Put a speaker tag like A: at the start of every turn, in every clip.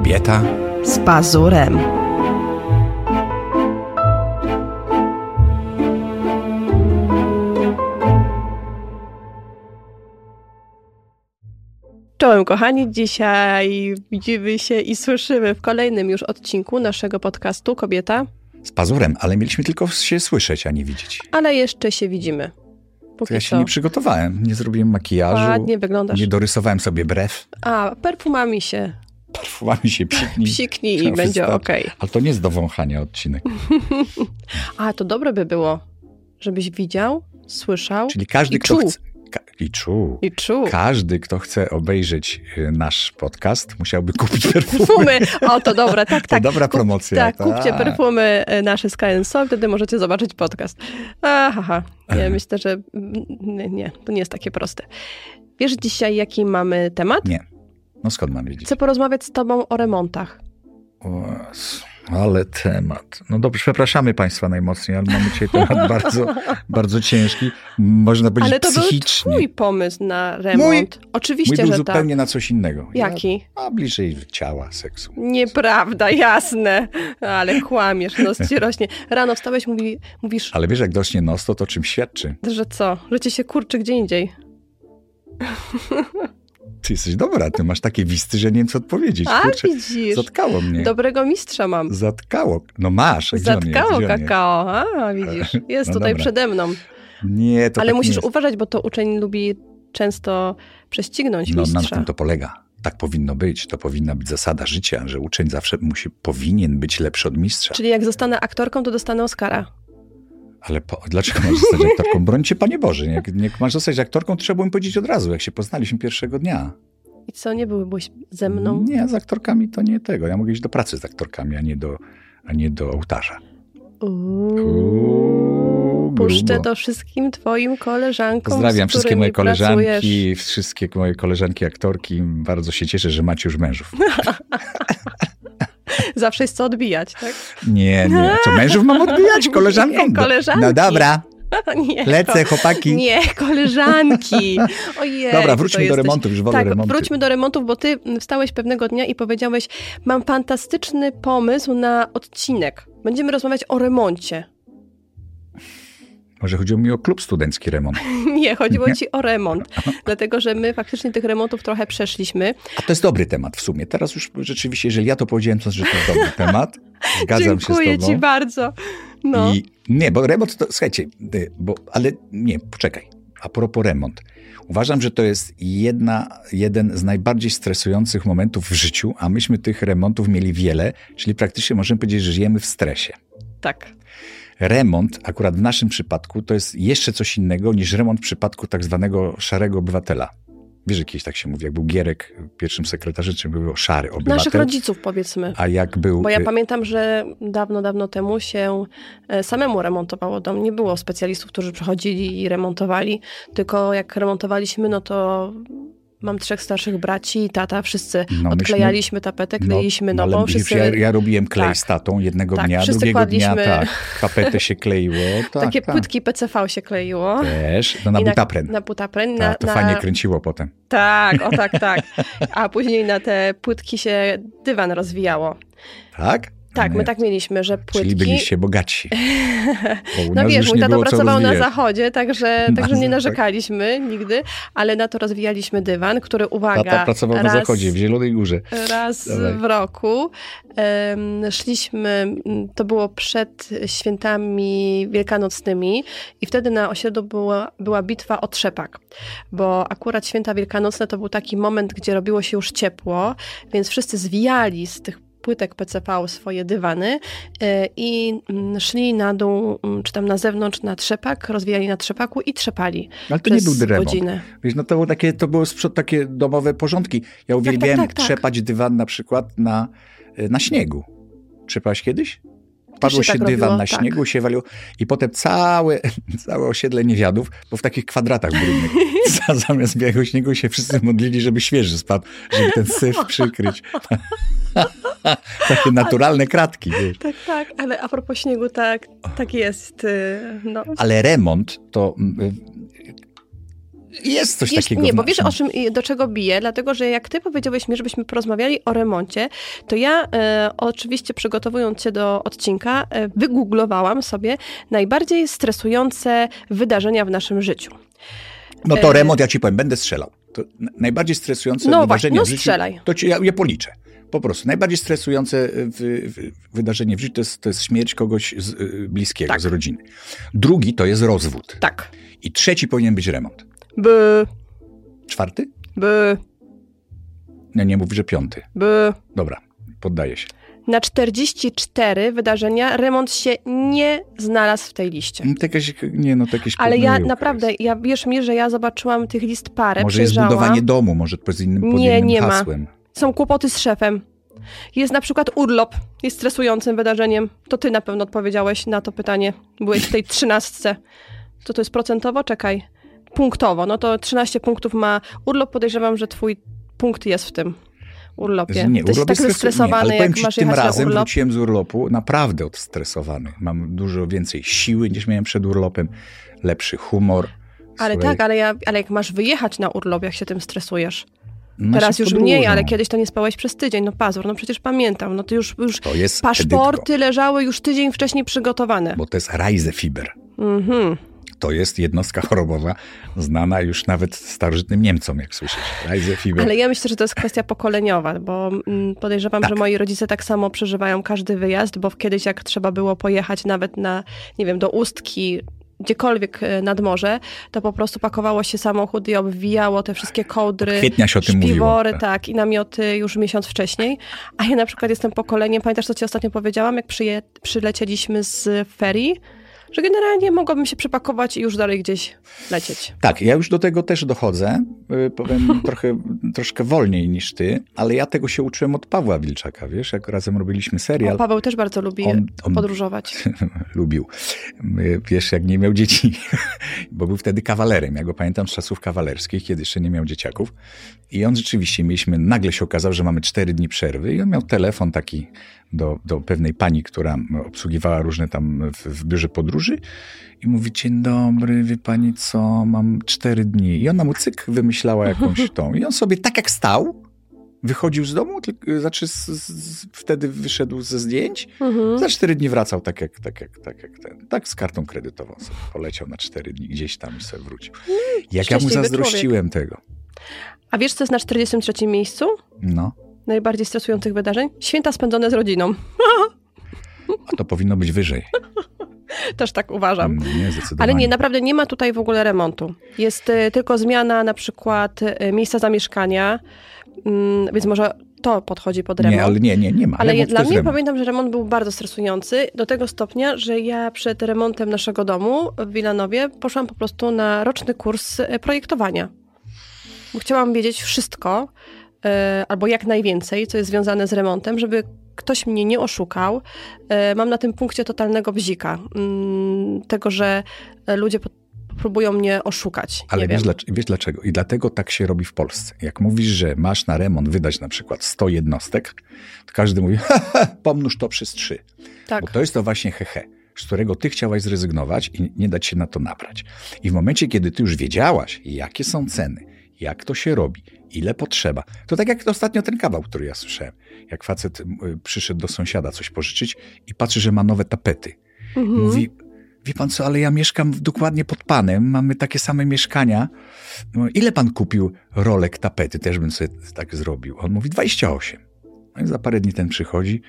A: Kobieta
B: z pazurem. Czołem kochani, dzisiaj widzimy się i słyszymy w kolejnym już odcinku naszego podcastu Kobieta.
A: z pazurem, ale mieliśmy tylko się słyszeć, a nie widzieć.
B: Ale jeszcze się widzimy. Póki
A: ja się
B: co.
A: nie przygotowałem, nie zrobiłem makijażu,
B: Ładnie wyglądasz.
A: nie dorysowałem sobie brew.
B: A, perfumami się
A: Perfumami się psiknij.
B: psiknij i
A: To
B: będzie okej.
A: Ale to nie jest do wąchania odcinek.
B: A, to dobre by było, żebyś widział, słyszał
A: Czyli każdy,
B: i
A: kto
B: czuł.
A: chce... Ka- I czuł.
B: i czuł.
A: Każdy, kto chce obejrzeć y, nasz podcast, musiałby kupić perfumy.
B: Perfumy. O, to dobre, tak,
A: To
B: tak.
A: dobra promocja.
B: Tak, kupcie perfumy e, nasze Sky and Soul, wtedy możecie zobaczyć podcast. Aha, nie, myślę, że nie, nie, to nie jest takie proste. Wiesz dzisiaj, jaki mamy temat?
A: Nie. No skąd mam wiedzieć?
B: Chcę porozmawiać z tobą o remontach.
A: Jezu, ale temat. No dobrze, przepraszamy Państwa najmocniej, ale mamy dzisiaj temat bardzo, bardzo ciężki. Można powiedzieć
B: Ale to był
A: psychicznie.
B: twój pomysł na remont.
A: Mój
B: Oczywiście,
A: był
B: że tak.
A: zupełnie na coś innego.
B: Jaki?
A: Ja, a bliżej ciała, seksu.
B: Nieprawda, jasne. Ale kłamiesz, nos ci rośnie. Rano wstałeś, mówi, mówisz,
A: Ale wiesz, jak rośnie nos, to to czym świadczy?
B: że co? Że ci się kurczy gdzie indziej.
A: Ty jesteś dobra, ty masz takie wisty, że nie wiem, co odpowiedzieć.
B: A,
A: Kurczę,
B: widzisz.
A: zatkało mnie.
B: Dobrego mistrza mam.
A: Zatkało. No masz.
B: Zatkało
A: on jest?
B: kakao. A, widzisz. Jest
A: No
B: tutaj
A: dobra.
B: przede mną.
A: Nie, to
B: Ale
A: tak
B: musisz
A: jest.
B: uważać, bo to uczeń lubi często prześcignąć
A: No na
B: mistrza.
A: tym to polega. Tak powinno być. To powinna być zasada życia, że uczeń zawsze musi, powinien być lepszy od mistrza.
B: Czyli jak zostanę aktorką, to dostanę Oscara.
A: Ale po, dlaczego masz zostać aktorką? Brońcie Panie Boże. Jak, jak masz zostać aktorką, to trzeba było mi powiedzieć od razu, jak się poznaliśmy pierwszego dnia.
B: I co, nie byłbyś ze mną?
A: Nie, z aktorkami to nie tego. Ja mogę iść do pracy z aktorkami, a nie do, a nie do ołtarza.
B: Uuu.
A: Uuu,
B: Puszczę to wszystkim twoim koleżankom,
A: Pozdrawiam wszystkie moje koleżanki,
B: pracujesz.
A: wszystkie moje koleżanki aktorki. Bardzo się cieszę, że macie już mężów.
B: Zawsze jest co odbijać, tak?
A: Nie, nie. Co, mężów mam odbijać? Koleżankom?
B: Nie, koleżanki.
A: No dobra,
B: Nie,
A: lecę, chłopaki.
B: Nie, koleżanki. Ojej,
A: Dobra, wróćmy do remontów, już wolę
B: Tak,
A: remonty.
B: wróćmy do remontów, bo ty wstałeś pewnego dnia i powiedziałeś, mam fantastyczny pomysł na odcinek. Będziemy rozmawiać o remoncie.
A: Może chodziło mi o klub studencki remont.
B: Nie, chodziło ci o remont, dlatego że my faktycznie tych remontów trochę przeszliśmy.
A: A to jest dobry temat w sumie. Teraz już rzeczywiście, jeżeli ja to powiedziałem, to że to jest dobry temat. Zgadzam
B: Dziękuję
A: się z tobą.
B: ci bardzo. No.
A: I nie, bo remont to, słuchajcie, y, bo, ale nie, poczekaj. A propos remont. Uważam, że to jest jedna, jeden z najbardziej stresujących momentów w życiu, a myśmy tych remontów mieli wiele, czyli praktycznie możemy powiedzieć, że żyjemy w stresie.
B: Tak.
A: Remont, akurat w naszym przypadku, to jest jeszcze coś innego niż remont w przypadku tak zwanego szarego obywatela. Wiesz, że kiedyś tak się mówi, jak był Gierek pierwszym sekretarzem, czy był szary obywatel,
B: Naszych rodziców powiedzmy.
A: a jak był...
B: Bo ja
A: y,
B: pamiętam, że dawno, dawno temu się e, samemu remontowało dom. Nie było specjalistów, którzy przychodzili i remontowali, tylko jak remontowaliśmy, no to mam trzech starszych braci i tata, wszyscy
A: No, myśmy-
B: odklejaliśmy tapetę, kleiliśmy
A: no,
B: nową.
A: ale
B: wszyscy,
A: ja, ja robiłem klej
B: Tak.
A: z tatą jednego
B: Tak,
A: dnia, drugiego dnia
B: kładliśmy-
A: tak, tapetę się kleiło. Tak,
B: takie
A: tak.
B: płytki PCV się kleiło.
A: Też, no na
B: I
A: butapren.
B: Na butapren. Na,
A: tak, to
B: na,
A: fajnie kręciło potem.
B: Tak, o tak, tak. A później na te płytki się dywan rozwijało.
A: Tak?
B: Tak, my tak mieliśmy, że płytki...
A: Czyli byliście bogaci. Bo u
B: No wiesz, mój tato pracował na zachodzie, także,
A: Na
B: także nie
A: tak.
B: narzekaliśmy nigdy, ale na to rozwijaliśmy dywan, który, uwaga,
A: Tata pracował
B: raz,
A: na zachodzie, w Zielonej Górze.
B: raz
A: Dawaj.
B: w roku em, szliśmy, to było przed świętami wielkanocnymi i wtedy na osiedlu była, była bitwa o trzepak, bo akurat święta wielkanocne to był taki moment, gdzie robiło się już ciepło, więc wszyscy zwijali z tych płytek PCV swoje dywany e, i mm, szli na dół, mm, czy tam na zewnątrz na trzepak, rozwijali na trzepaku i trzepali
A: Ale to nie był remont.
B: godzinę.
A: Wiesz, no to było takie, to było sprząt, takie domowe porządki. Ja uwielbiałem
B: tak, tak.
A: trzepać dywan na przykład na, na śniegu. Trzepałeś kiedyś? Padło
B: się
A: się
B: tak
A: dywan
B: robiło,
A: na
B: tak.
A: śniegu, się waliło i potem całe, całe osiedle niewiadów, bo w takich kwadratach brudnych. Za- Zamiast białego śniegu się wszyscy modlili, żeby świeży spadł, żeby ten syf przykryć. Takie naturalne kratki, wiesz.
B: Tak, tak, ale a propos śniegu, tak, tak jest. y, No.
A: Ale remont to mm, Jest coś
B: Wiesz,
A: takiego.
B: nie, bo wiesz o czym, do czego biję? Dlatego, że jak ty powiedziałeś mi, żebyśmy porozmawiali o remoncie, to ja e, oczywiście przygotowując się do odcinka, e, wygooglowałam sobie najbardziej stresujące wydarzenia w naszym życiu.
A: No to
B: e,
A: remont, ja ci powiem, będę strzelał. To najbardziej stresujące
B: No
A: wydarzenie
B: no
A: w życiu,
B: strzelaj.
A: to ci, ja je policzę. Po prostu. Najbardziej stresujące w, w, wydarzenie w życiu to jest, to jest śmierć kogoś z, y, bliskiego,
B: Tak.
A: z rodziny. Drugi to jest rozwód.
B: Tak.
A: I trzeci powinien być remont.
B: By,
A: Czwarty?
B: by,
A: No nie mów, że piąty.
B: by.
A: Dobra, poddaję się.
B: Na 44 wydarzenia remont się nie znalazł w tej liście.
A: No, to jakieś, nie no, to jakieś
B: Ale ja naprawdę,
A: jest.
B: ja wierz mi, że ja zobaczyłam tych list parę,
A: Może jest budowanie domu, może pod innym, pod
B: Nie,
A: innym
B: nie ma.
A: hasłem.
B: Są kłopoty z szefem. Jest na przykład urlop, jest stresującym wydarzeniem. To ty na pewno odpowiedziałeś na to pytanie. Byłeś w tej trzynastce. To to jest procentowo? Czekaj. Punktowo. No to 13 punktów ma urlop. Podejrzewam, że twój punkt jest w tym urlopie.
A: Nie,
B: Ty
A: urlop
B: tak
A: nie,
B: zestresowany,
A: ale powiem
B: jak
A: ci,
B: masz
A: tym razem
B: urlop.
A: wróciłem z urlopu naprawdę odstresowany. Mam dużo więcej siły niż miałem przed urlopem, lepszy humor.
B: Ale
A: Słuchaj,
B: tak, ale, ja, ale jak masz wyjechać na urlop, jak się tym stresujesz.
A: no
B: Teraz już
A: podróżą.
B: mniej, ale kiedyś to nie spałeś przez tydzień. No pazur, no przecież pamiętam. No to już, już
A: To jest
B: paszporty leżały już tydzień wcześniej przygotowane.
A: Edytko, bo to jest Reisefiber.
B: Mhm.
A: To jest jednostka chorobowa znana już nawet starożytnym Niemcom, jak słyszysz.
B: Ale ja myślę, że to jest kwestia pokoleniowa, bo mm, podejrzewam,
A: Tak.
B: że moi rodzice tak samo przeżywają każdy wyjazd, bo kiedyś jak trzeba było pojechać nawet na, nie wiem, do Ustki, gdziekolwiek e, nad morze, to po prostu pakowało się samochód i obwijało te wszystkie kołdry,
A: Kwietnia się o tym mówiło.
B: śpiwory,
A: tak.
B: tak, i namioty już miesiąc wcześniej. A ja na przykład jestem pokoleniem, pamiętasz, co ci ostatnio powiedziałam, jak przyje, przylecieliśmy z ferii, że generalnie mogłabym się przepakować i już dalej gdzieś lecieć.
A: Tak, ja już do tego też dochodzę. Y, Powiem trochę, troszkę wolniej niż ty, ale ja tego się uczyłem od Pawła Wilczaka, wiesz, jak razem robiliśmy
B: O,
A: serial.
B: Paweł też bardzo lubi
A: On- on-
B: podróżować.
A: lubił. Y, Wiesz, jak nie miał dzieci, bo był wtedy kawalerem. Ja go pamiętam z czasów kawalerskich, kiedy jeszcze nie miał dzieciaków. I on rzeczywiście, mieliśmy, nagle się okazało, że mamy cztery dni przerwy i on miał telefon taki do, do pewnej pani, która obsługiwała różne tam w, w biurze podróży i mówi, dzień dobry, wie pani co, mam cztery dni. I ona mu cyk wymyślała jakąś tą. I on sobie tak jak stał, wychodził z domu, tylko, znaczy z, z, wtedy wyszedł ze zdjęć,
B: Mhm.
A: za cztery dni wracał tak jak, tak jak, tak jak ten. Tak z kartą kredytową sobie poleciał na cztery dni gdzieś tam i sobie wrócił. Jak ja mu zazdrościłem tego.
B: A wiesz, co jest na 43 miejscu
A: No,
B: najbardziej stresujących wydarzeń? Święta spędzone z rodziną.
A: a to powinno być wyżej.
B: Też tak uważam.
A: Mm, Nie.
B: Ale nie, naprawdę nie ma tutaj w ogóle remontu. Jest y, tylko zmiana na przykład y, miejsca zamieszkania, mm, więc może to podchodzi pod remont.
A: Nie, ale nie, nie, nie ma.
B: Ale
A: Remont
B: dla mnie
A: remont.
B: pamiętam, że remont był bardzo stresujący, do tego stopnia, że ja przed remontem naszego domu w Wilanowie poszłam po prostu na roczny kurs e, projektowania. Bo chciałam wiedzieć wszystko, albo jak najwięcej, co jest związane z remontem, żeby ktoś mnie nie oszukał. E, Mam na tym punkcie totalnego bzika. Mm, Tego, że e, ludzie próbują mnie oszukać.
A: Ale wiesz, wiesz dlaczego? I dlatego tak się robi w Polsce. Jak mówisz, że masz na remont wydać na przykład 100 jednostek, to każdy mówi, pomnóż to przez trzy.
B: Tak.
A: Bo to jest to właśnie hehe, z którego ty chciałaś zrezygnować i nie dać się na to nabrać. I w momencie, kiedy ty już wiedziałaś, jakie są ceny, jak to się robi, ile potrzeba, to tak jak ostatnio ten kawał, który ja słyszałem, jak facet y, przyszedł do sąsiada coś pożyczyć i patrzy, że ma nowe tapety.
B: Mhm.
A: Mówi, wie pan co, ale ja mieszkam dokładnie pod panem, mamy takie same mieszkania. No, ile pan kupił rolek tapety? Też bym sobie tak zrobił. On mówi 28. No i za parę dni ten przychodzi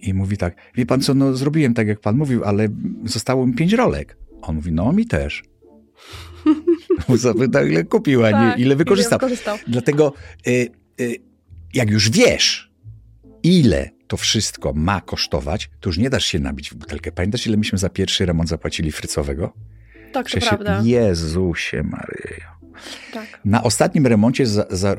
A: i mówi tak, wie pan co, no zrobiłem tak jak pan mówił, ale zostało mi pięć rolek. On mówi, no mi też. Zapytał, ile kupił, a
B: Tak,
A: nie ile wykorzystał.
B: wykorzystał.
A: Dlatego y, y, jak już wiesz, ile to wszystko ma kosztować, to już nie dasz się nabić w butelkę. Pamiętasz, ile myśmy za pierwszy remont zapłacili frycowego?
B: Tak, to prawda.
A: Jezusie Maryjo.
B: Tak.
A: Na ostatnim remoncie za, za,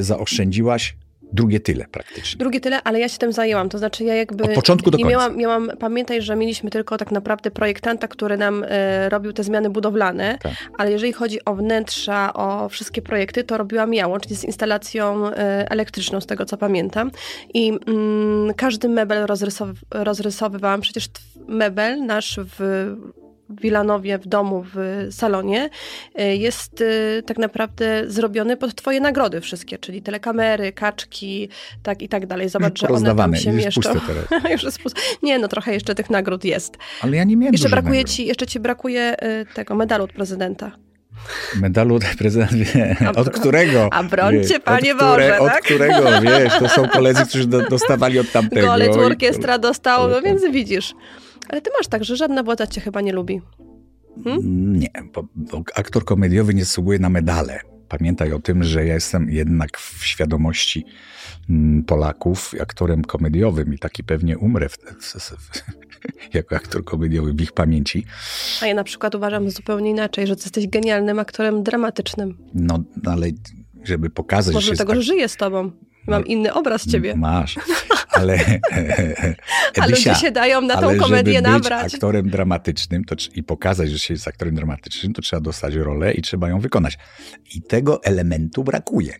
A: zaoszczędziłaś drugie tyle praktycznie.
B: Drugie tyle, ale ja się tym zajęłam. To znaczy ja jakby...
A: Od początku do końca.
B: Miałam, miałam, pamiętaj, że mieliśmy tylko tak naprawdę projektanta, który nam e, robił te zmiany budowlane,
A: Tak.
B: ale jeżeli chodzi o wnętrza, o wszystkie projekty, to robiłam ja, łącznie z instalacją e, elektryczną, z tego co pamiętam. I mm, każdy mebel rozrysow, rozrysowywałam. Przecież mebel nasz w Wilanowie w domu, w salonie, y, jest y, tak naprawdę zrobiony pod twoje nagrody wszystkie, czyli telekamery, kaczki, tak i tak dalej. Zobacz, że one tam się
A: już
B: mieszczą.
A: Teraz.
B: już jest puste. Nie, no trochę jeszcze tych nagród jest.
A: Ale ja nie miałem
B: Jeszcze brakuje
A: nagród.
B: ci, jeszcze ci brakuje y, tego medalu od prezydenta.
A: Medalu prezydent wie,
B: A
A: od którego.
B: a brońcie, Panie
A: od które,
B: Boże,
A: Od
B: tak?
A: którego, wiesz, to są koledzy, którzy do, dostawali od tamtego.
B: Golec orkiestra dostał, no więc widzisz. Ale ty masz tak, że żadna władza cię chyba nie lubi.
A: Nie, bo, bo aktor komediowy nie zasługuje na medale. Pamiętaj o tym, że ja jestem jednak w świadomości mm, Polaków aktorem komediowym i taki pewnie umrę w, w, w, jako aktor komediowy w ich pamięci.
B: A ja na przykład uważam zupełnie inaczej, że ty jesteś genialnym aktorem dramatycznym.
A: No, ale żeby pokazać,
B: Może
A: że
B: dlatego, że
A: jest
B: żyję z tobą. Mam
A: No.
B: inny obraz ciebie.
A: Masz, ale
B: A
A: Edysia,
B: ludzie się dają na tą
A: ale
B: komedię
A: żeby
B: nabrać.
A: być aktorem dramatycznym to, i pokazać, że się jest aktorem dramatycznym, to trzeba dostać rolę i trzeba ją wykonać. I tego elementu brakuje.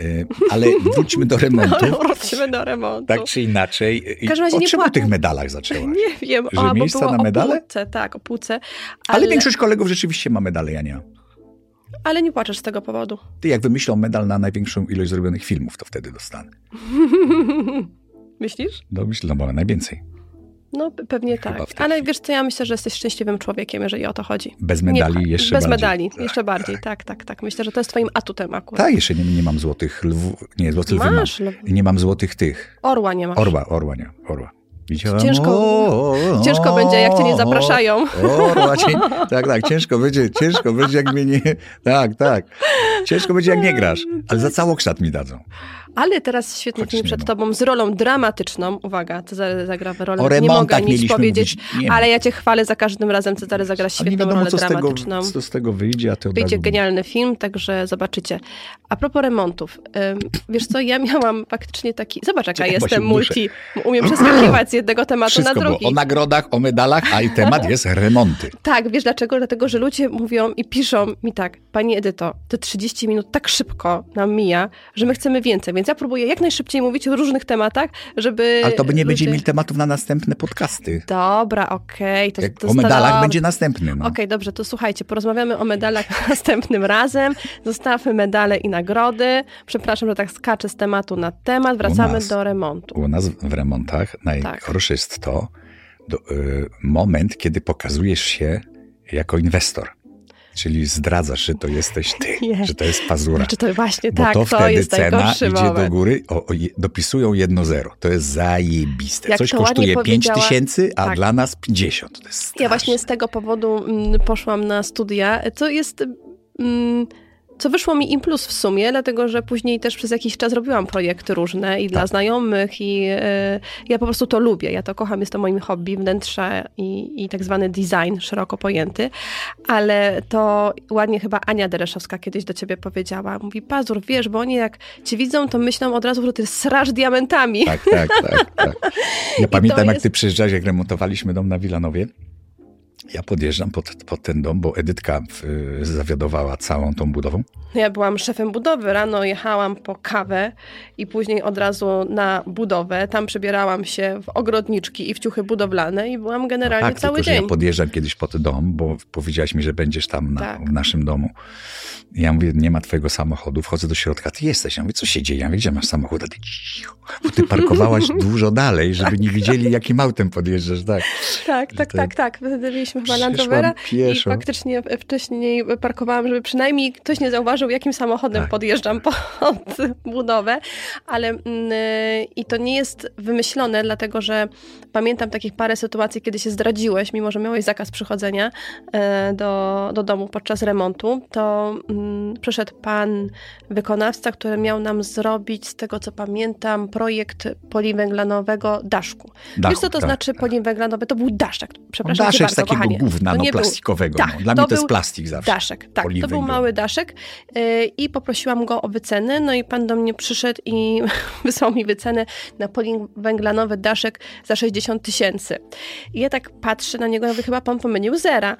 A: Y, Ale wróćmy do remontu.
B: No, wrócimy do remontu.
A: Tak czy inaczej. I
B: każdym razie
A: o
B: nie
A: czym o
B: pła-
A: tych medalach zaczęłaś?
B: Nie wiem,
A: Że miejsca na
B: o
A: medale?
B: półce, tak, o półce.
A: Ale, większość kolegów rzeczywiście ma medale, ja nie mam.
B: ale nie płaczesz z tego powodu.
A: Ty jak wymyślą medal na największą ilość zrobionych filmów, to wtedy dostanę.
B: Myślisz?
A: No myślę, bo najwięcej.
B: No pe- pewnie tak. Ale wiesz co, ja myślę, że jesteś szczęśliwym człowiekiem, jeżeli o to chodzi.
A: Bez
B: Nie
A: medali
B: pcha-
A: jeszcze
B: Bez
A: bardziej.
B: medali,
A: Tak,
B: jeszcze bardziej, tak, tak, tak. Myślę, że to jest twoim atutem akurat.
A: Tak, jeszcze nie, nie mam złotych lwów. Nie, złoty lwy mam.
B: Masz, lw-
A: Nie mam złotych tych.
B: orła nie masz.
A: Orła, orła nie, orła. Widziałem?
B: Ciężko-
A: O, o,
B: Ciężko
A: o,
B: będzie, jak cię nie
A: o,
B: zapraszają.
A: Orła, cię, tak, tak, ciężko będzie, ciężko będzie, jak mnie nie, tak, tak. Ciężko będzie, jak nie grasz, ale za całokształt mi dadzą.
B: Ale teraz świetny film przed
A: ma.
B: tobą z rolą dramatyczną. Uwaga, Cezary zagra rolę.
A: O
B: nie mogę nic powiedzieć,
A: mówić.
B: Ale ja cię chwalę za każdym razem. Cezary zagra świetną
A: wiadomo,
B: rolę
A: co z, tego,
B: dramatyczną.
A: co z tego wyjdzie, a ty od
B: Wyjdzie
A: razu...
B: genialny film, także zobaczycie. A propos remontów. Wiesz co, ja miałam faktycznie taki... Zobacz, jaka
A: Czekaj, bo
B: jestem multi. Umiem przeskakiwać z jednego tematu
A: Wszystko
B: na drugi.
A: o nagrodach, o medalach, a i temat jest remonty.
B: Tak, wiesz dlaczego? Dlatego, że ludzie mówią i piszą mi tak, Pani Edyto, te 30 minut tak szybko nam mija, że my chcemy więcej, więc ja próbuję jak najszybciej mówić o różnych tematach, żeby
A: Ale to by nie będzie
B: ludzie...
A: mieli tematów na następne podcasty.
B: Dobra, okej. to,
A: Jak
B: to
A: o medalach będzie następny. No.
B: Okej, dobrze, to słuchajcie, porozmawiamy o medalach następnym razem. Zostawmy medale i nagrody. Przepraszam, że tak skaczę z tematu na temat. Wracamy
A: nas.
B: do remontu.
A: U nas w remontach najgorsze jest to do, y, moment, kiedy pokazujesz się jako inwestor. Czyli zdradzasz, że to jesteś ty,
B: Nie.
A: że to jest pazura.
B: Znaczy to właśnie
A: Bo
B: tak,
A: to
B: to,
A: wtedy
B: jest
A: cena idzie
B: moment.
A: do góry, o, o, dopisują jedno zero. To jest zajebiste.
B: Jak
A: Coś
B: to
A: kosztuje 5
B: powiedziała-
A: tysięcy, a
B: tak.
A: dla nas 50. To jest straszne.
B: Ja właśnie z tego powodu mm, poszłam na studia, co jest. mm, Co wyszło mi im plus w sumie, dlatego że później też przez jakiś czas robiłam projekty różne i dla
A: Tak.
B: znajomych, i e, ja po prostu to lubię. Ja to kocham, jest to moim hobby, wnętrze i, i tak zwany design szeroko pojęty. Ale to ładnie chyba Ania Dereszowska kiedyś do ciebie powiedziała. Mówi, Pazur, wiesz, bo oni jak cię widzą, to myślą od razu, że ty srasz diamentami.
A: Tak, tak, tak. tak. Ja pamiętam, jak
B: jest-
A: ty przyjeżdżałeś, jak remontowaliśmy dom na Wilanowie. Ja podjeżdżam pod, pod ten dom, bo Edytka y, zawiadowała całą tą budową.
B: Ja byłam szefem budowy. Rano jechałam po kawę i później od razu na budowę. Tam przebierałam się w ogrodniczki i w ciuchy budowlane i byłam generalnie
A: tak,
B: cały
A: tylko,
B: dzień.
A: ja podjeżdżam kiedyś pod dom, bo powiedziałaś mi, że będziesz tam na,
B: Tak.
A: w naszym domu. I ja mówię, nie ma twojego samochodu, wchodzę do środka, ty jesteś. Ja mówię, co się dzieje? Ja mówię, gdzie masz samochód? A ty cicho, bo ty parkowałaś dużo dalej, żeby nie widzieli, jakim autem podjeżdżasz. Tak.
B: Tak, tak, tak, tak. Wtedy mieliśmy chyba Land Rovera i
A: pieszo.
B: faktycznie wcześniej parkowałam, żeby przynajmniej ktoś nie zauważył, jakim samochodem
A: Tak.
B: podjeżdżam pod budowę. Ale mm, i to nie jest wymyślone, dlatego że pamiętam takich parę sytuacji, kiedy się zdradziłeś, mimo że miałeś zakaz przychodzenia e, do, do domu podczas remontu, to mm, przyszedł pan wykonawca, który miał nam zrobić, z tego co pamiętam, projekt poliwęglanowego daszku.
A: Dachu,
B: Wiesz co to
A: tak,
B: znaczy
A: tak.
B: poliwęglanowy? To był daszek. Przepraszam
A: Daszek
B: bardzo,
A: z
B: kochanie.
A: gówna
B: To
A: no,
B: nie był
A: plastikowego.
B: dach,
A: no. Dla mnie to jest plastik zawsze.
B: Daszek, tak. To był mały daszek yy, i poprosiłam go o wycenę, no i pan do mnie przyszedł i wysłał mi wycenę na poliwęglanowy daszek za 60 tysięcy. I ja tak patrzę na niego, ja mówię, chyba pan pomylił zera.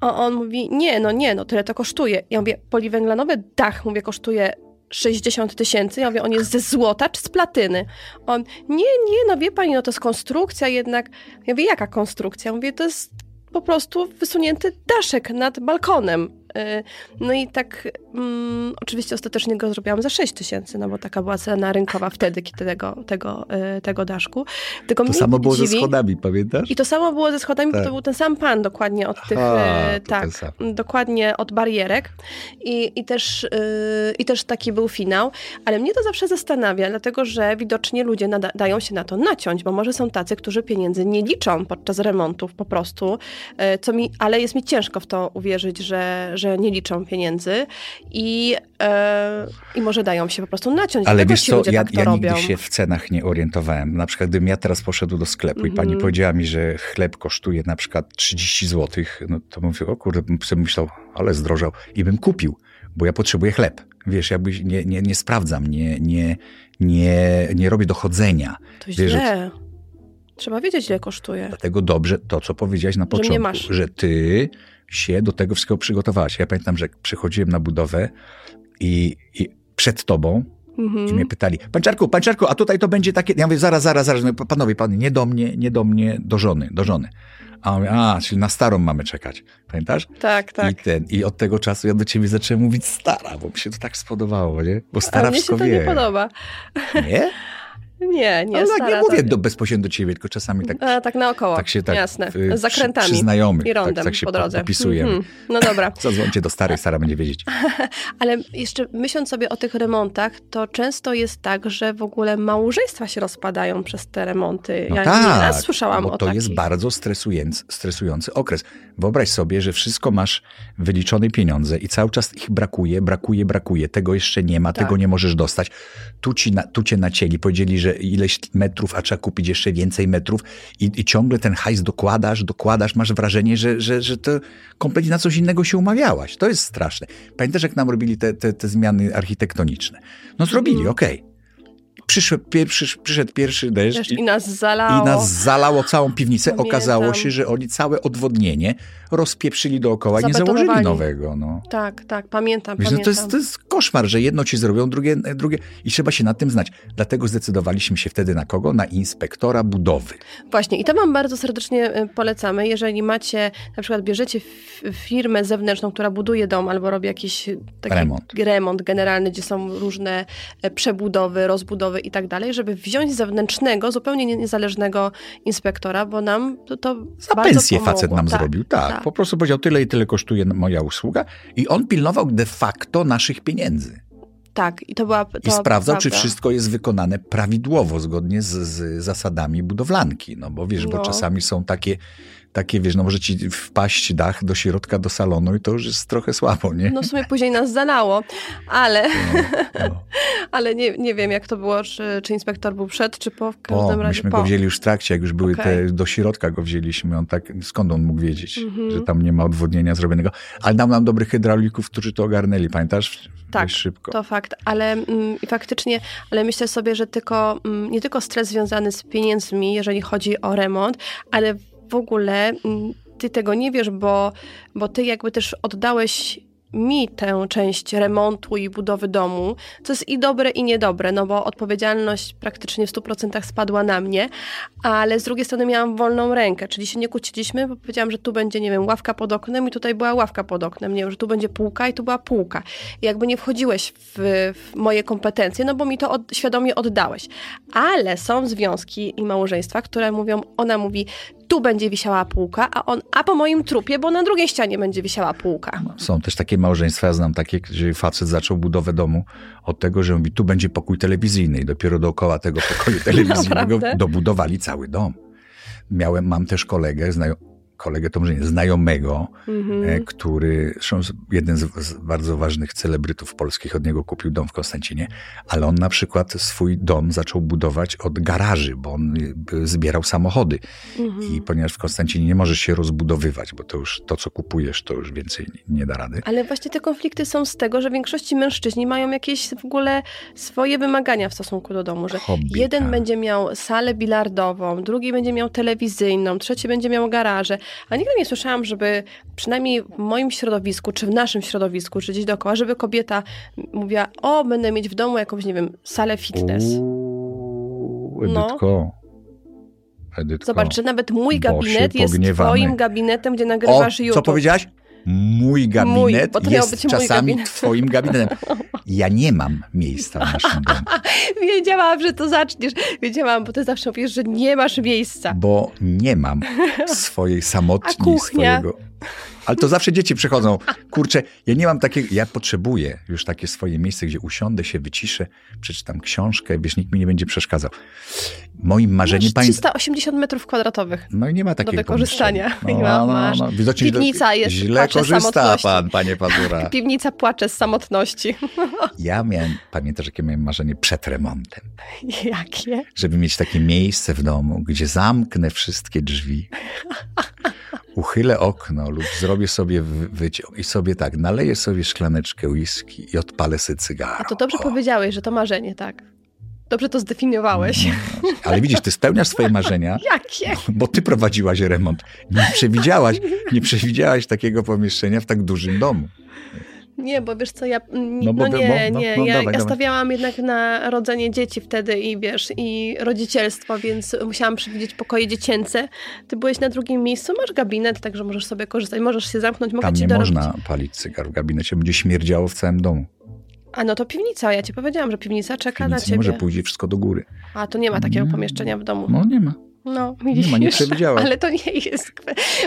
B: A on mówi, nie, no nie, no tyle to kosztuje. Ja mówię, poliwęglanowy dach, mówię, kosztuje 60 tysięcy. Ja mówię, on jest ze złota czy z platyny? On, nie, nie, no wie pani, no to jest konstrukcja jednak. Ja mówię, jaka konstrukcja? Ja mówię, to jest po prostu wysunięty daszek nad balkonem. Y, no i tak mm, oczywiście ostatecznie go zrobiłam za 6 tysięcy, no bo taka była cena rynkowa wtedy, kiedy tego, tego, y, tego daszku.
A: Tylko to samo było dziwi, ze schodami, pamiętasz?
B: I to samo było ze schodami, tak. bo to był ten sam pan dokładnie od tych, A, y, tak, dokładnie od barierek. I, i, też, I też taki był finał. Ale mnie to zawsze zastanawia, dlatego że widocznie ludzie nada, dają się na to naciąć, bo może są tacy, którzy pieniędzy nie liczą podczas remontów po prostu, co mi, ale jest mi ciężko w to uwierzyć, że, że nie liczą pieniędzy i, e, i może dają się po prostu naciąć.
A: Ale wiesz co, ja, tak ja nigdy się w cenach nie orientowałem. Na przykład gdybym ja teraz poszedł do sklepu mm -hmm. i pani mhm. powiedziała mi, że chleb kosztuje na przykład 30 zł, no to mówię, o kurde, bym sobie myślał, ale zdrożał i bym kupił, bo ja potrzebuję chleb. Wiesz, jakby nie, nie, nie sprawdzam, nie, nie, nie, nie robię dochodzenia.
B: To źle. Wiesz. Trzeba wiedzieć, ile kosztuje.
A: Dlatego dobrze to, co powiedziałaś na początku, że, że ty się do tego wszystkiego przygotowałaś. Ja pamiętam, że przychodziłem na budowę i, i przed tobą mhm. i mnie pytali, panczarku, panczarku, a tutaj to będzie takie... Ja mówię, zaraz, zaraz, zaraz, panowie, panie, nie do mnie, nie do mnie, do żony, do żony. A on mówi, a, czyli na starą mamy czekać. Pamiętasz?
B: Tak, tak.
A: I, ten, I od tego czasu ja do ciebie zacząłem mówić stara, bo mi się to tak spodobało, nie? Bo stara
B: A mnie
A: się
B: to
A: wie.
B: nie podoba.
A: Nie?
B: Nie, nie.
A: Ale tak, nie mówię do, bezpośrednio do ciebie, tylko czasami tak.
B: A, tak naokoło. Tak się tak. Jasne. Z zakrętami. Przy,
A: przy znajomych.
B: I rondem
A: tak, tak się
B: po drodze.
A: popisujemy. Mm
B: -hmm. No dobra.
A: Zadzwońcie do starej, stara będzie wiedzieć.
B: Ale jeszcze myśląc sobie o tych remontach, to często jest tak, że w ogóle małżeństwa się rozpadają przez te remonty.
A: No
B: ja
A: tak,
B: nie raz słyszałam
A: bo
B: o
A: to
B: takich.
A: jest bardzo stresujący, stresujący okres. Wyobraź sobie, że wszystko masz wyliczone pieniądze i cały czas ich brakuje, brakuje, brakuje. Tego jeszcze nie ma, tak. tego nie możesz dostać. Tu, ci na, tu cię nacięli, powiedzieli, że ileś metrów, a trzeba kupić jeszcze więcej metrów i, i ciągle ten hajs dokładasz, dokładasz, masz wrażenie, że, że, że to kompletnie na coś innego się umawiałaś. To jest straszne. Pamiętasz, jak nam robili te, te, te zmiany architektoniczne? No zrobili, mm. okej. Okay przyszedł pierwszy, przyszedł pierwszy deszcz, deszcz
B: i, i, nas zalało.
A: I nas zalało całą piwnicę. Pamiętam. Okazało się, że oni całe odwodnienie rozpieprzyli dookoła i nie założyli nowego. No.
B: Tak, tak, pamiętam,
A: Wiesz,
B: pamiętam.
A: No to, jest, to jest koszmar, że jedno ci zrobią, drugie, drugie i trzeba się nad tym znać. Dlatego zdecydowaliśmy się wtedy na kogo? Na inspektora budowy.
B: Właśnie i to wam bardzo serdecznie y, polecamy. Jeżeli macie, na przykład bierzecie firmę zewnętrzną, która buduje dom albo robi jakiś taki remont, remont generalny, gdzie są różne e, przebudowy, rozbudowy i tak dalej, żeby wziąć zewnętrznego, zupełnie niezależnego inspektora, bo nam to, to
A: Za
B: bardzo
A: pensję
B: pomogło.
A: facet nam
B: tak,
A: zrobił, tak, tak. Po prostu powiedział, tyle i tyle kosztuje moja usługa i on pilnował de facto naszych pieniędzy.
B: Tak, i to była. To
A: I sprawdzał, czy wszystko jest wykonane prawidłowo, zgodnie z, z zasadami budowlanki. No bo wiesz, no. bo czasami są takie takie, wiesz, no może ci wpaść dach do środka, do salonu i to już jest trochę słabo, nie?
B: No w sumie później nas zalało, ale, no, no. ale nie, nie wiem, jak to było, czy, czy inspektor był przed, czy po, w każdym
A: po,
B: razie
A: myśmy
B: po.
A: go wzięli już w trakcie, jak już były okay. te, do środka go wzięliśmy, on tak, skąd on mógł wiedzieć, mm-hmm. że tam nie ma odwodnienia zrobionego, ale dał nam dobrych hydraulików, którzy to ogarnęli, pamiętasz?
B: Tak,
A: szybko.
B: to fakt, ale mm, faktycznie, ale myślę sobie, że tylko, mm, nie tylko stres związany z pieniędzmi, jeżeli chodzi o remont, ale w ogóle mm, ty tego nie wiesz, bo, bo ty jakby też oddałeś mi tę część remontu i budowy domu, co jest i dobre, i niedobre, no bo odpowiedzialność praktycznie w 100% spadła na mnie, ale z drugiej strony miałam wolną rękę, czyli się nie kłóciliśmy, bo powiedziałam, że tu będzie, nie wiem, ławka pod oknem i tutaj była ławka pod oknem, nie wiem, że tu będzie półka i tu była półka. I jakby nie wchodziłeś w, w moje kompetencje, no bo mi to od, świadomie oddałeś. Ale są związki i małżeństwa, które mówią, ona mówi, tu będzie wisiała półka, a on, a po moim trupie, bo na drugiej ścianie będzie wisiała półka.
A: Są też takie małżeństwa, ja znam takie, gdzie facet zaczął budowę domu od tego, że mówi, tu będzie pokój telewizyjny i dopiero dookoła tego pokoju telewizyjnego dobudowali cały dom. Miałem, mam też kolegę, znają, kolegę, to może nie, znajomego, mm-hmm. który, zresztą jeden z, z, bardzo ważnych celebrytów polskich od niego kupił dom w Konstancinie, ale on na przykład swój dom zaczął budować od garaży, bo on y, zbierał samochody. Mm-hmm. I ponieważ w Konstancinie nie możesz się rozbudowywać, bo to już to, co kupujesz, to już więcej nie da rady.
B: Ale właśnie te konflikty są z tego, że w większości mężczyźni mają jakieś w ogóle swoje wymagania w stosunku do domu, że Hobby, jeden tak. będzie miał salę bilardową, drugi będzie miał telewizyjną, trzeci będzie miał garaże, a nigdy nie słyszałam, żeby przynajmniej w moim środowisku, czy w naszym środowisku, czy gdzieś dookoła, żeby kobieta mówiła, o, będę mieć w domu jakąś, nie wiem, salę fitness.
A: Uuu, no. Edytko.
B: Zobacz, że nawet mój gabinet jest twoim gabinetem, gdzie
A: O,
B: nagrywasz YouTube.
A: co powiedziałaś? Mój gabinet
B: miał
A: jest
B: mój
A: czasami
B: gabinet.
A: twoim gabinetem. Ja nie mam miejsca w naszym domu,
B: Wiedziałam, że to zaczniesz. Wiedziałam, bo ty zawsze mówisz, że nie masz miejsca.
A: bo nie mam swojej
B: A
A: samotni,
B: kuchnia?
A: swojego... Ale to zawsze dzieci przychodzą. Kurczę, ja nie mam takiego, ja potrzebuję już takie swoje miejsce, gdzie usiądę się, wyciszę, przeczytam książkę, wiesz, nikt mi nie będzie przeszkadzał. Moim marzeniem,
B: Masz
A: pamiętam,
B: 380 metrów kwadratowych.
A: No i nie ma takiego
B: wykorzystania. Nie ma,
A: No, no, no. Widocznie
B: Piwnica jest,
A: Źle korzysta pan, panie Pazura.
B: Piwnica płacze z samotności.
A: Ja miałem, pamiętasz, jakie miałem marzenie przed remontem?
B: Jakie?
A: Żeby mieć takie miejsce w domu, gdzie zamknę wszystkie drzwi, uchylę okno lub zrobię sobie wy- wyciąg i sobie tak, naleję sobie szklaneczkę whisky i odpalę sobie cygaro.
B: A to dobrze
A: O.
B: powiedziałeś, że to marzenie, tak. Dobrze to zdefiniowałeś.
A: Ale widzisz, ty spełniasz swoje marzenia,
B: Jakie?
A: bo ty prowadziłaś remont. Nie przewidziałaś, nie przewidziałaś takiego pomieszczenia w tak dużym domu.
B: Nie, bo wiesz co, ja.
A: No
B: No,
A: bo-
B: nie,
A: bo- no-
B: nie.
A: no
B: ja,
A: dawaj,
B: ja
A: dawaj.
B: stawiałam jednak na rodzenie dzieci wtedy i wiesz, i rodzicielstwo, więc musiałam przewidzieć pokoje dziecięce. Ty byłeś na drugim miejscu, masz gabinet, także możesz sobie korzystać. Możesz się zamknąć, mogę
A: Tam
B: ci
A: nie
B: dorobić.
A: można palić cygar w gabinecie, będzie śmierdziało w całym domu.
B: A no to piwnica, ja ci powiedziałam, że piwnica czeka na ciebie.
A: może pójdzie wszystko do góry.
B: A tu nie ma takiego
A: Mm.
B: pomieszczenia w domu.
A: No nie ma.
B: No,
A: Nie
B: widzisz.
A: ma, nie przewidziałaś.
B: Ale to nie jest.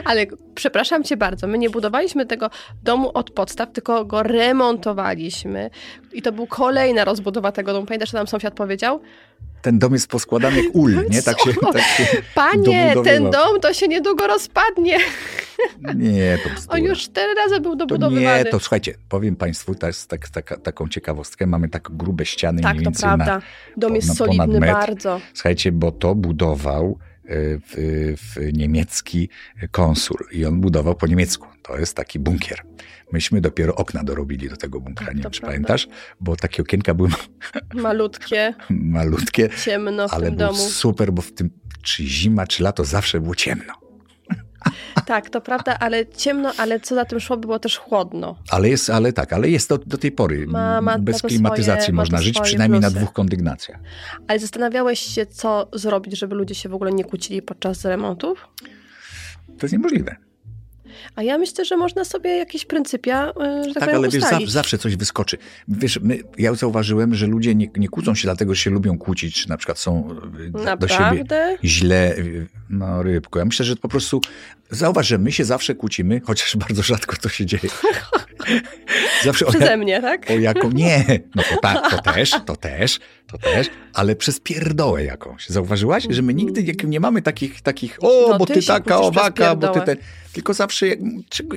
B: Ale przepraszam cię bardzo, my nie budowaliśmy tego domu od podstaw, tylko go remontowaliśmy. I to był kolejna rozbudowa tego domu. Pamiętasz, co nam sąsiad powiedział?
A: Ten dom jest poskładany jak ul, nie? Tak się, tak się
B: Panie, ten dom to się niedługo rozpadnie.
A: Nie, to bzdura.
B: On już cztery razy był
A: To
B: dobudowywany.
A: nie, to słuchajcie, powiem Państwu, to jest tak, taka, taką ciekawostkę. Mamy tak grube ściany
B: tak,
A: mniej
B: to
A: więcej
B: prawda.
A: na...
B: Dom jest solidny bardzo.
A: Słuchajcie, bo to budował w, w niemiecki konsul i on budował po niemiecku. To jest taki bunkier. Myśmy dopiero okna dorobili do tego bunkra, nie wiem, czy pamiętasz? Bo takie okienka były
B: Malutkie,
A: malutkie,
B: ciemno w
A: ale
B: tym
A: był
B: domu.
A: super, bo w tym czy zima, czy lato zawsze było ciemno.
B: Tak, to prawda, ale ciemno, ale co za tym szło, było też chłodno.
A: Ale jest, ale tak, ale jest do, do tej pory.
B: Ma- ma-
A: Bez
B: ma
A: klimatyzacji
B: swoje-
A: można żyć, przynajmniej na
B: plusy.
A: dwóch kondygnacjach.
B: Ale zastanawiałeś się, co zrobić, żeby ludzie się w ogóle nie kłócili podczas remontów?
A: To jest niemożliwe.
B: A ja myślę, że można sobie jakieś pryncypia, y, że tak,
A: Tak,
B: powiem,
A: ale wiesz,
B: ustalić.
A: zawsze coś wyskoczy. Wiesz, my, ja zauważyłem, że ludzie nie, nie kłócą się dlatego, że się lubią kłócić, czy na przykład są y, do- do siebie
B: Naprawdę?
A: źle. y, No, rybko. Ja myślę, że po prostu zauważ, że my się zawsze kłócimy, chociaż bardzo rzadko to się dzieje. zawsze o,
B: Przeze mnie, tak?
A: o jaką... Nie, no to, ta, to też, to też, to też, ale przez pierdołę jakąś. Zauważyłaś, że my nigdy nie mamy takich, takich o,
B: No,
A: bo
B: ty
A: ty taka, owaka, bo ty ten... Tylko zawsze jak,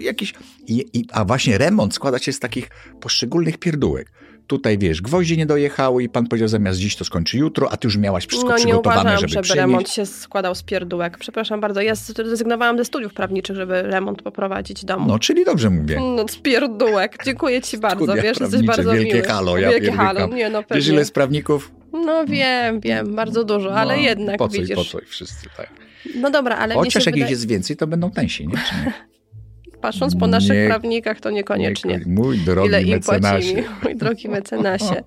A: jakiś... I, i, a właśnie remont składa się z takich poszczególnych pierdółek. Tutaj, wiesz, gwoździe nie dojechały i pan powiedział, zamiast dziś to skończy jutro, a ty już miałaś wszystko
B: No nie
A: przygotowane,
B: uważam,
A: żeby
B: żeby
A: przynieść.
B: remont się składał z pierdółek. Przepraszam bardzo, ja zrezygnowałam ze studiów prawniczych, żeby remont poprowadzić domu.
A: No, czyli dobrze mówię.
B: No, z pierdółek. Dziękuję ci bardzo,
A: Studia
B: wiesz, jesteś bardzo
A: wielkie
B: miły.
A: halo, ja
B: Wielkie halo, nie no
A: Wiesz,
B: pewnie.
A: ile jest prawników?
B: No wiem, wiem, bardzo dużo, ale
A: No,
B: jednak
A: po co,
B: widzisz.
A: Po co i wszyscy, tak.
B: No dobra, ale
A: Chociaż jak ich
B: wydaje,
A: jest więcej, to będą tańsi, nie? Nie?
B: patrząc po naszych
A: Nie-
B: prawnikach, to niekoniecznie.
A: Nie, Mój drogi
B: Ile im
A: mecenasie.
B: płacili, mój drogi mecenasie.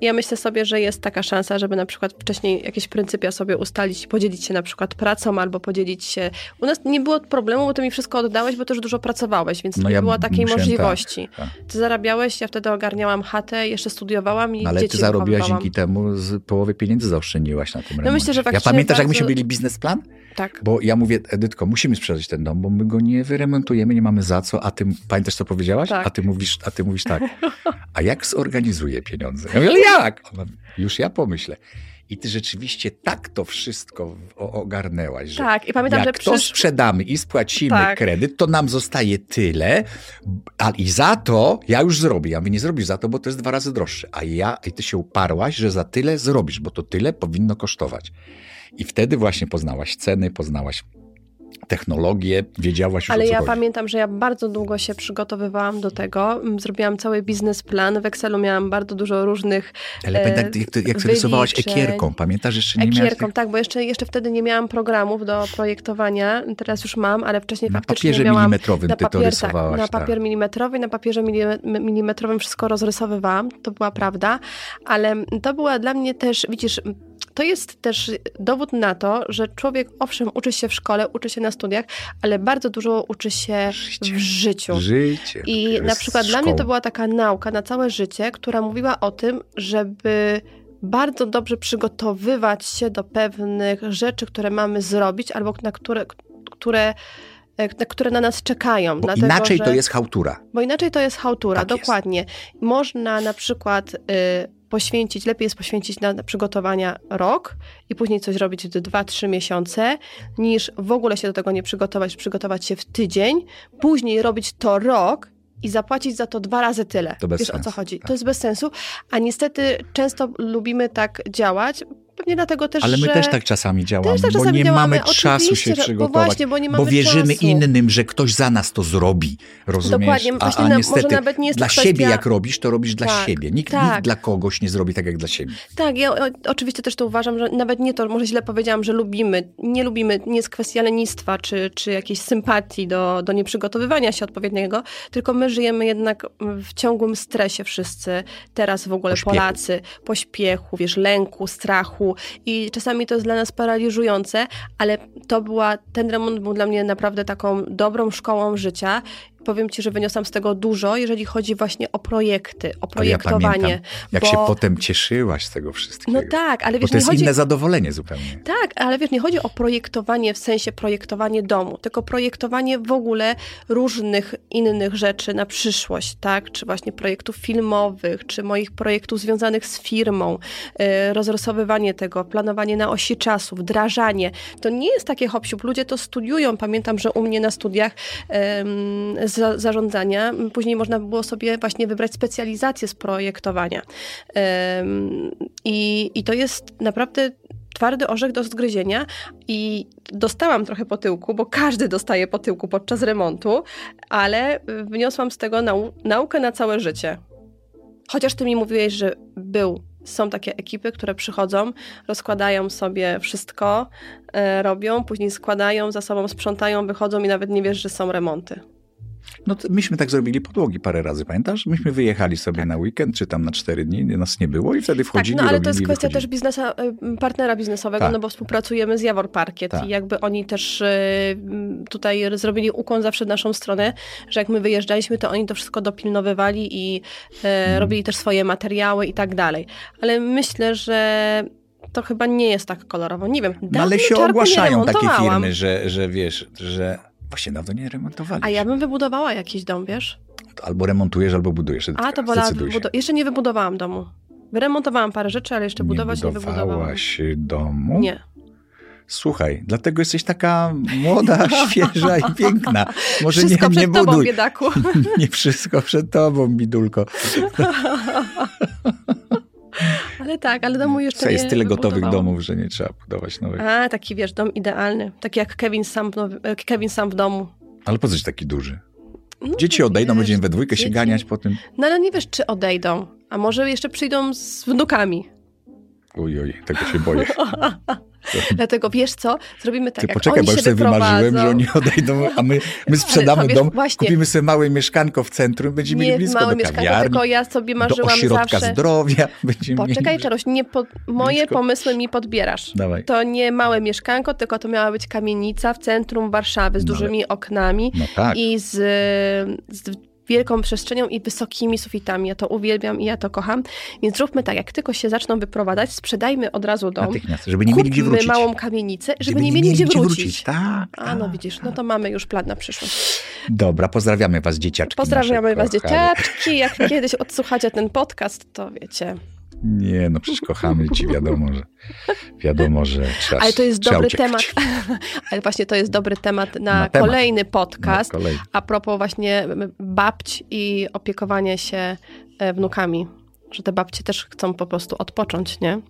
B: Ja myślę sobie, że jest taka szansa, żeby na przykład wcześniej jakieś pryncypia sobie ustalić, podzielić się na przykład pracą albo podzielić się... U nas nie było problemu, bo ty mi wszystko oddałeś, bo też dużo pracowałeś, więc
A: No
B: nie
A: ja
B: było takiej możliwości.
A: tak.
B: Ty zarabiałeś, ja wtedy ogarniałam chatę, jeszcze studiowałam i
A: No, ale
B: dzieci
A: ty zarobiłaś dzięki temu z połowy pieniędzy zaoszczędziłaś na tym remoncie.
B: No myślę, że
A: Ja pamiętasz, jak
B: bardzo-
A: myśmy mieli biznesplan?
B: Tak.
A: Bo ja mówię, Edytko, musimy sprzedać ten dom, bo my go nie wyremontujemy, nie mamy za co, a ty, pamiętasz co powiedziałaś?
B: Tak.
A: A ty mówisz, a ty mówisz tak, a jak zorganizuję pieniądze? Ja mówię, ale jak? Ona, już ja pomyślę. I ty rzeczywiście tak to wszystko ogarnęłaś, że
B: Tak, i pamiętam,
A: jak
B: że
A: to
B: przysz...
A: sprzedamy i spłacimy
B: Tak.
A: kredyt, to nam zostaje tyle, a i za to ja już zrobię. Ja mówię, nie zrobisz za to, bo to jest dwa razy droższe. A ja, i ty się uparłaś, że za tyle zrobisz, bo to tyle powinno kosztować. I wtedy właśnie poznałaś ceny, poznałaś technologię, wiedziałaś już
B: Ale ja
A: chodzi.
B: pamiętam, że ja bardzo długo się przygotowywałam do tego. Mm, Zrobiłam cały biznesplan. W Excelu miałam bardzo dużo różnych
A: Ale
B: e,
A: pamiętam, jak, ty- jak sobie rysowałaś ekierką, pamiętasz, jeszcze nie miałaś...
B: Ekierką, tak, bo jeszcze, jeszcze wtedy nie miałam programów do projektowania. Teraz już mam, ale wcześniej
A: Na
B: faktycznie
A: papierze
B: miałam...
A: milimetrowym
B: na
A: ty to
B: papier,
A: rysowałaś.
B: tak, na
A: tak.
B: papier milimetrowy, na papierze mili- milimetrowym wszystko rozrysowywałam, to była prawda, ale to była dla mnie też, widzisz, to jest też dowód na to, że człowiek owszem uczy się w szkole, uczy się na studiach, ale bardzo dużo uczy się
A: Życie.
B: w życiu.
A: Życie.
B: I na
A: jest
B: przykład dla mnie to
A: szkoła.
B: była taka nauka na całe życie, która mówiła o tym, żeby bardzo dobrze przygotowywać się do pewnych rzeczy, które mamy zrobić, albo na które, które, e, na, które na nas czekają.
A: Bo
B: Dlatego,
A: inaczej
B: że,
A: to jest chałtura.
B: Bo inaczej to jest chałtura,
A: Tak jest.
B: dokładnie. Można na przykład y, poświęcić, lepiej jest poświęcić na, na przygotowania rok i później coś robić w 2-3 miesiące, niż w ogóle się do tego nie przygotować, przygotować się w tydzień, później robić to rok i zapłacić za to dwa razy tyle.
A: To bez
B: Wiesz o co
A: sensu,
B: chodzi?
A: tak.
B: To jest bez sensu, a niestety często lubimy tak działać, pewnie dlatego też,
A: Ale my
B: że...
A: też tak czasami działamy,
B: tak
A: bo
B: czasami
A: nie
B: działamy.
A: mamy czasu się
B: że- bo
A: przygotować.
B: właśnie, bo nie mamy
A: wierzymy
B: czasu.
A: innym, że ktoś za nas to zrobi. Rozumiesz?
B: Dokładnie,
A: a,
B: właśnie
A: a
B: na-
A: niestety
B: może nawet nie jest to
A: dla
B: kwestia-
A: siebie jak robisz, to robisz dla
B: Tak,
A: siebie. Nikt,
B: tak.
A: nikt dla kogoś nie zrobi tak jak dla siebie.
B: Tak, ja oczywiście też to uważam, że nawet nie to, może źle powiedziałam, że lubimy, nie lubimy, nie jest kwestia lenistwa, czy, czy jakiejś sympatii do, do nieprzygotowywania się odpowiedniego, tylko my żyjemy jednak w ciągłym stresie wszyscy, teraz w ogóle
A: Pośpiechu.
B: Polacy, pośpiechu, wiesz, lęku, strachu i czasami to jest dla nas paraliżujące, ale to była, ten remont był dla mnie naprawdę taką dobrą szkołą życia. Powiem Ci, że wyniosłam z tego dużo, jeżeli chodzi właśnie o projekty, o
A: Ale ja
B: projektowanie.
A: pamiętam, jak
B: bo-
A: się potem cieszyłaś z tego wszystkiego.
B: No tak, ale
A: Bo
B: wiesz,
A: to jest
B: nie chodzi...
A: inne zadowolenie zupełnie.
B: Tak, ale wiesz, nie chodzi o projektowanie w sensie projektowanie domu, tylko projektowanie w ogóle różnych innych rzeczy na przyszłość, tak? Czy właśnie projektów filmowych, czy moich projektów związanych z firmą, yy, rozrysowywanie tego, planowanie na osi czasu, wdrażanie. To nie jest takie hop Ludzie to studiują. Pamiętam, że u mnie na studiach em, za, zarządzania później można było sobie właśnie wybrać specjalizację z projektowania. I, I to jest naprawdę twardy orzech do zgryzienia i dostałam trochę po tyłku, bo każdy dostaje po tyłku podczas remontu, ale wyniosłam z tego nau naukę na całe życie. Chociaż ty mi mówiłeś, że był, są takie ekipy, które przychodzą, rozkładają sobie wszystko, e, robią, później składają, za sobą sprzątają, wychodzą i nawet nie wiesz, że są remonty.
A: No myśmy tak zrobili podłogi parę razy, pamiętasz? Myśmy wyjechali sobie na weekend, czy tam na cztery dni, nas nie było i wtedy
B: Tak,
A: wchodzili,
B: no ale to jest kwestia
A: wychodzili.
B: też biznesa, y, partnera biznesowego,
A: Tak.
B: no bo współpracujemy z Jawor Parkiet
A: Tak.
B: i jakby oni też y, tutaj zrobili ukłon zawsze w naszą stronę, że jak my wyjeżdżaliśmy, to oni to wszystko dopilnowywali i
A: Mhm.
B: robili też swoje materiały i tak dalej. Ale myślę, że to chyba nie jest tak kolorowo. Nie wiem.
A: No ale się ogłaszają takie firmy, że, że wiesz, że właśnie dawno nie remontowali.
B: A ja bym wybudowała jakiś dom, wiesz?
A: Albo remontujesz, albo budujesz.
B: A, to wybudować. Jeszcze nie wybudowałam domu. Wyremontowałam parę rzeczy, ale jeszcze budować nie wybudowałam.
A: budowałaś domu?
B: Nie.
A: Słuchaj, dlatego jesteś taka młoda, świeża i piękna. Może
B: Wszystko
A: nie, nie
B: przed tobą,
A: buduj.
B: biedaku.
A: Nie wszystko przed tobą, bidulko.
B: Ale tak, ale domu jeszcze
A: Co, jest tyle gotowych domów, że nie trzeba budować nowych.
B: A, taki wiesz, dom idealny. Taki jak Kevin sam, w nowy- e, Kevin sam w domu.
A: Ale po coś taki duży?
B: No,
A: Dzieci odejdą, będziemy we dwójkę się
B: dzieci-
A: ganiać po tym.
B: No ale nie wiesz, czy odejdą. A może jeszcze przyjdą z wnukami.
A: Uj, uj, tego się boję.
B: Dlatego wiesz co? Zrobimy tak,
A: Ty
B: jak
A: poczekaj,
B: oni
A: bo już sobie wymarzyłem, że oni odejdą, a my, my sprzedamy
B: wiesz,
A: dom,
B: właśnie-
A: kupimy sobie małe mieszkanko w centrum, będziemy
B: Nie
A: mieli blisko
B: małe
A: do kawiarni,
B: tylko ja sobie
A: do
B: marzyłam
A: ośrodka
B: zawsze...
A: zdrowia. Będziemy
B: Poczekaj,
A: mieli...
B: Czaroś, nie pod... moje
A: Blisko.
B: pomysły mi podbierasz.
A: Dawaj.
B: To nie małe mieszkanko, tylko to miała być kamienica w centrum Warszawy z
A: No ale-
B: dużymi oknami
A: No tak.
B: i z, z wielką przestrzenią i wysokimi sufitami. Ja to uwielbiam i ja to kocham. Więc zróbmy tak, jak tylko się zaczną wyprowadzać, sprzedajmy od razu dom.
A: Natychmiast, żeby nie mieli gdzie wrócić.
B: małą kamienicę, żeby,
A: Żeby
B: nie mieli gdzie wrócić.
A: Tak,
B: A no
A: tak.
B: widzisz, no to mamy już plan na przyszłość.
A: Dobra, pozdrawiamy was dzieciaczki.
B: Pozdrawiamy was
A: kochane.
B: dzieciaczki. Jak kiedyś odsłuchacie ten podcast, to wiecie.
A: Nie, no przecież kochamy ci, wiadomo, że wiadomo, że trzeba
B: Ale to jest dobry temat. Ale właśnie to jest dobry temat na,
A: Na temat.
B: kolejny podcast.
A: No, kolej.
B: A propos właśnie babć i opiekowania się e, wnukami. Że te babcie też chcą po prostu odpocząć, nie?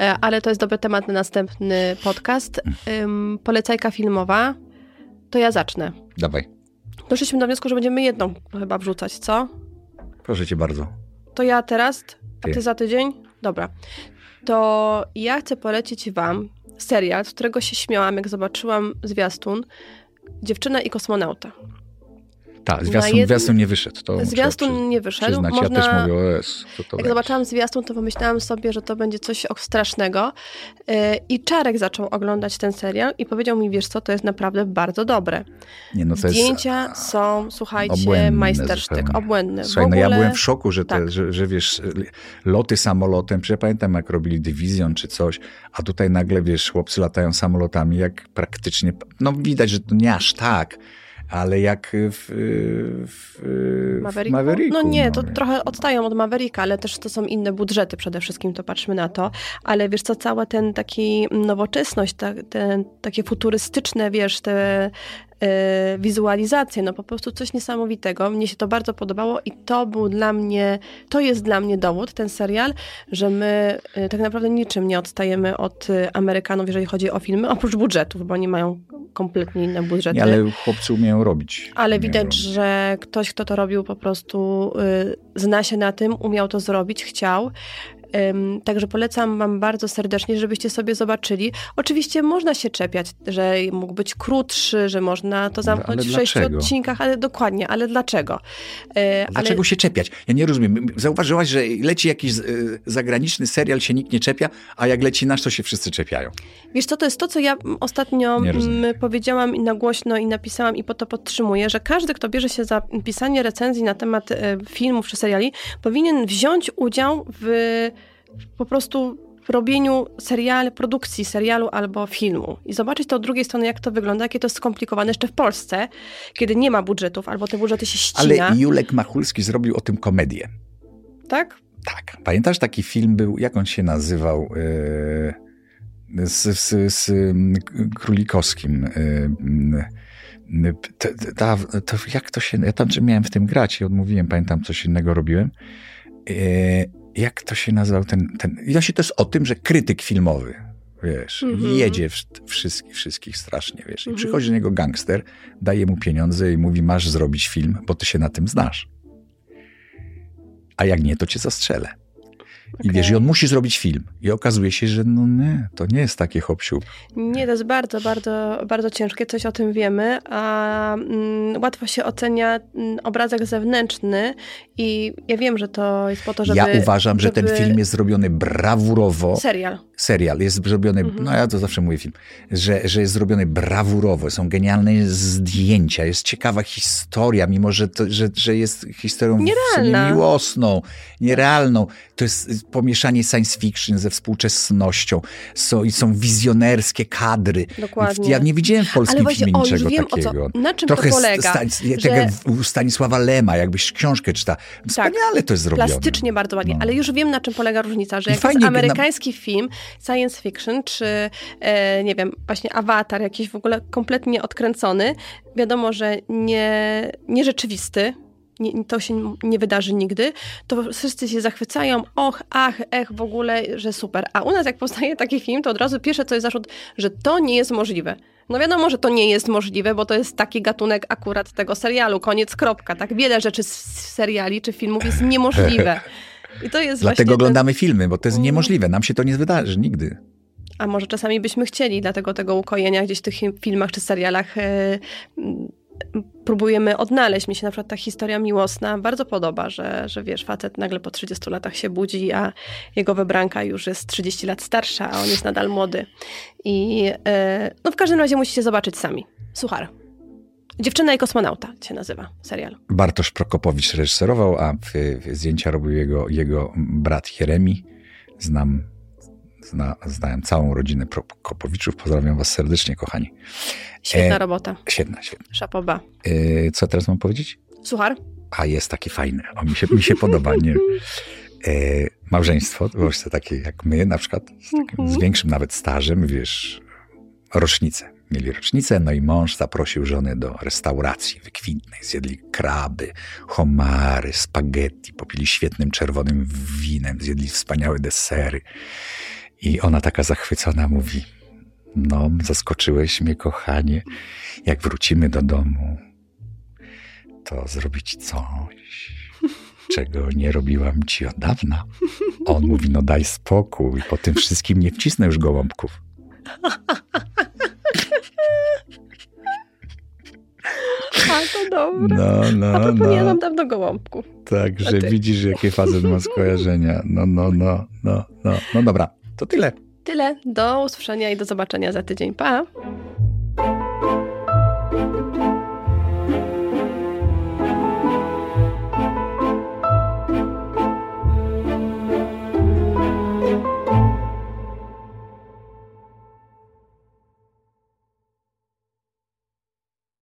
B: E, Ale to jest dobry temat na następny podcast. Polecajka filmowa. To ja zacznę.
A: Dawaj,
B: Doszliśmy do wniosku, że będziemy jedną chyba wrzucać, co?
A: proszę cię bardzo.
B: To ja teraz, a
A: Ty.
B: za tydzień? Dobra. To ja chcę polecić wam serial, z którego się śmiałam, jak zobaczyłam zwiastun. Dziewczyna i kosmonauta.
A: Tak, zwiastun,
B: jed...
A: zwiastun nie wyszedł. To
B: zwiastun nie wyszedł.
A: Przyznać.
B: Można...
A: Ja też mówię, o jest, to to
B: Jak będzie. zobaczyłam zwiastun, to pomyślałam sobie, że to będzie coś strasznego. E, I Czarek zaczął oglądać ten serial i powiedział mi, wiesz co, to jest naprawdę bardzo dobre. Nie, no Zdjęcia jest... są, słuchajcie, majstersztyk, zupełnie. obłędne.
A: Słuchaj, ogóle... no ja byłem w szoku, że, te, tak. że, że wiesz, loty samolotem, przecież pamiętam jak robili Division czy coś, a tutaj nagle, wiesz, chłopcy latają samolotami, jak praktycznie, no widać, że to nie aż tak, ale jak w, w, w Mavericku.
B: No nie, to no. trochę odstają od Mavericka, ale też to są inne budżety przede wszystkim, to patrzmy na to. Ale wiesz co, cała ten taki nowoczesność, ta, ten, takie futurystyczne, wiesz, te wizualizację, no po prostu coś niesamowitego. Mnie się to bardzo podobało i to był dla mnie, to jest dla mnie dowód, ten serial, że my y, tak naprawdę niczym nie odstajemy od y, Amerykanów, jeżeli chodzi o filmy, oprócz budżetów, bo oni mają kompletnie inne budżety.
A: Nie, ale chłopcy umieją robić.
B: Ale widać, robić. że ktoś, kto to robił, po prostu zna się na tym, umiał to zrobić, chciał. Także polecam Wam bardzo serdecznie, żebyście sobie zobaczyli. Oczywiście można się czepiać, że mógł być krótszy, że można to zamknąć w sześciu odcinkach, ale dokładnie, ale dlaczego?
A: E, dlaczego ale... się czepiać? Ja nie rozumiem. Zauważyłaś, że leci jakiś e, zagraniczny serial, się nikt nie czepia, a jak leci nasz, to się wszyscy czepiają.
B: Wiesz co, to jest to, co ja ostatnio powiedziałam i na głośno i napisałam i po to podtrzymuję, że każdy, kto bierze się za pisanie recenzji na temat e, filmów czy seriali, powinien wziąć udział w po prostu w robieniu serialu, produkcji serialu albo filmu i zobaczyć to od drugiej strony, jak to wygląda, jakie to jest skomplikowane jeszcze w Polsce, kiedy nie ma budżetów albo te budżety się ścina.
A: Ale Julek Machulski zrobił o tym komedię.
B: Tak?
A: Tak. Pamiętasz taki film był, jak on się nazywał? Yy, z, z, z Królikowskim. Yy, to, to, to, jak to się, ja tam miałem w tym grać i odmówiłem, pamiętam, coś innego robiłem. Yy, jak to się nazywał ten, ten i to jest o tym, że krytyk filmowy, wiesz, mm -hmm. jedzie w, wszystkich, wszystkich strasznie, wiesz, i mm -hmm. przychodzi do niego gangster, daje mu pieniądze i mówi, masz zrobić film, bo ty się na tym znasz. A jak nie, to cię zastrzelę. I wiesz, i on musi zrobić film. I okazuje się, że no nie, to nie jest takie hop
B: Nie, to jest bardzo, bardzo, bardzo ciężkie, coś o tym wiemy, a mm, łatwo się ocenia mm, obrazek zewnętrzny i ja wiem, że to jest po to, żeby...
A: Ja uważam, żeby... że ten film jest zrobiony brawurowo.
B: Serial.
A: Serial jest zrobiony, mhm. no ja to zawsze mówię film, że, że jest zrobiony brawurowo, są genialne zdjęcia, jest ciekawa historia, mimo że, to, że, że jest historią
B: Nierealna.
A: miłosną, nierealną. To jest pomieszanie science fiction ze współczesnością. Są, I są wizjonerskie kadry.
B: Dokładnie.
A: Ja nie widziałem w polskim właśnie, filmie o, niczego wiem, takiego.
B: Co, na czym Trochę to polega? Sta,
A: że... u Stanisława Lema, jakbyś książkę czyta. Wspaniale tak, to jest zrobione.
B: Plastycznie bardzo ładnie, no. ale już wiem na czym polega różnica, że jak fajnie, jest amerykański na... film, science fiction, czy e, nie wiem, właśnie awatar jakiś w ogóle kompletnie odkręcony, wiadomo, że nie, nierzeczywisty, nie, to się nie wydarzy nigdy, to wszyscy się zachwycają, och, ach, ech, w ogóle, że super. A u nas jak powstaje taki film, to od razu pierwsze co jest zarzut, że to nie jest możliwe. No wiadomo, że to nie jest możliwe, bo to jest taki gatunek akurat tego serialu, koniec, kropka. Tak wiele rzeczy z seriali czy filmów jest niemożliwe.
A: I to jest Dlatego oglądamy ten... filmy, bo to jest mm. niemożliwe. Nam się to nie wydarzy nigdy.
B: A może czasami byśmy chcieli, dlatego tego ukojenia gdzieś w tych filmach czy serialach yy, próbujemy odnaleźć. Mi się na przykład ta historia miłosna bardzo podoba, że, że wiesz, facet nagle po 30 latach się budzi, a jego wybranka już jest 30 lat starsza, a on jest nadal młody. I yy, no w każdym razie musicie zobaczyć sami. Suchar. Dziewczyna i kosmonauta się nazywa serial.
A: Bartosz Prokopowicz reżyserował, a zdjęcia robił jego, jego brat Jeremi. Znam, zna, znałem całą rodzinę Prokopowiczów. Pozdrawiam was serdecznie, kochani.
B: Świetna e, robota.
A: Świetna, świetna.
B: Szapoba.
A: E, co teraz mam powiedzieć?
B: Suchar?
A: A jest taki fajny. O, mi się, mi się podoba. Nie? E, małżeństwo, to takie jak my na przykład, z, takim, z mhm. większym nawet stażem, wiesz, rocznicę Mieli rocznicę, no i mąż zaprosił żonę do restauracji wykwintnej. Zjedli kraby, homary, spaghetti, popili świetnym czerwonym winem, zjedli wspaniałe desery. I ona taka zachwycona mówi: No, zaskoczyłeś mnie, kochanie. Jak wrócimy do domu, to zrobić coś, czego nie robiłam ci od dawna. On mówi: No, daj spokój, po tym wszystkim nie wcisnę już gołąbków.
B: A to dobre.
A: No, no,
B: A proponuję
A: no.
B: dawno gołąbków.
A: Także widzisz, jakie fazy ma skojarzenia. No, no, no, no, no, no dobra. To tyle.
B: Tyle. Do usłyszenia i do zobaczenia za tydzień. Pa!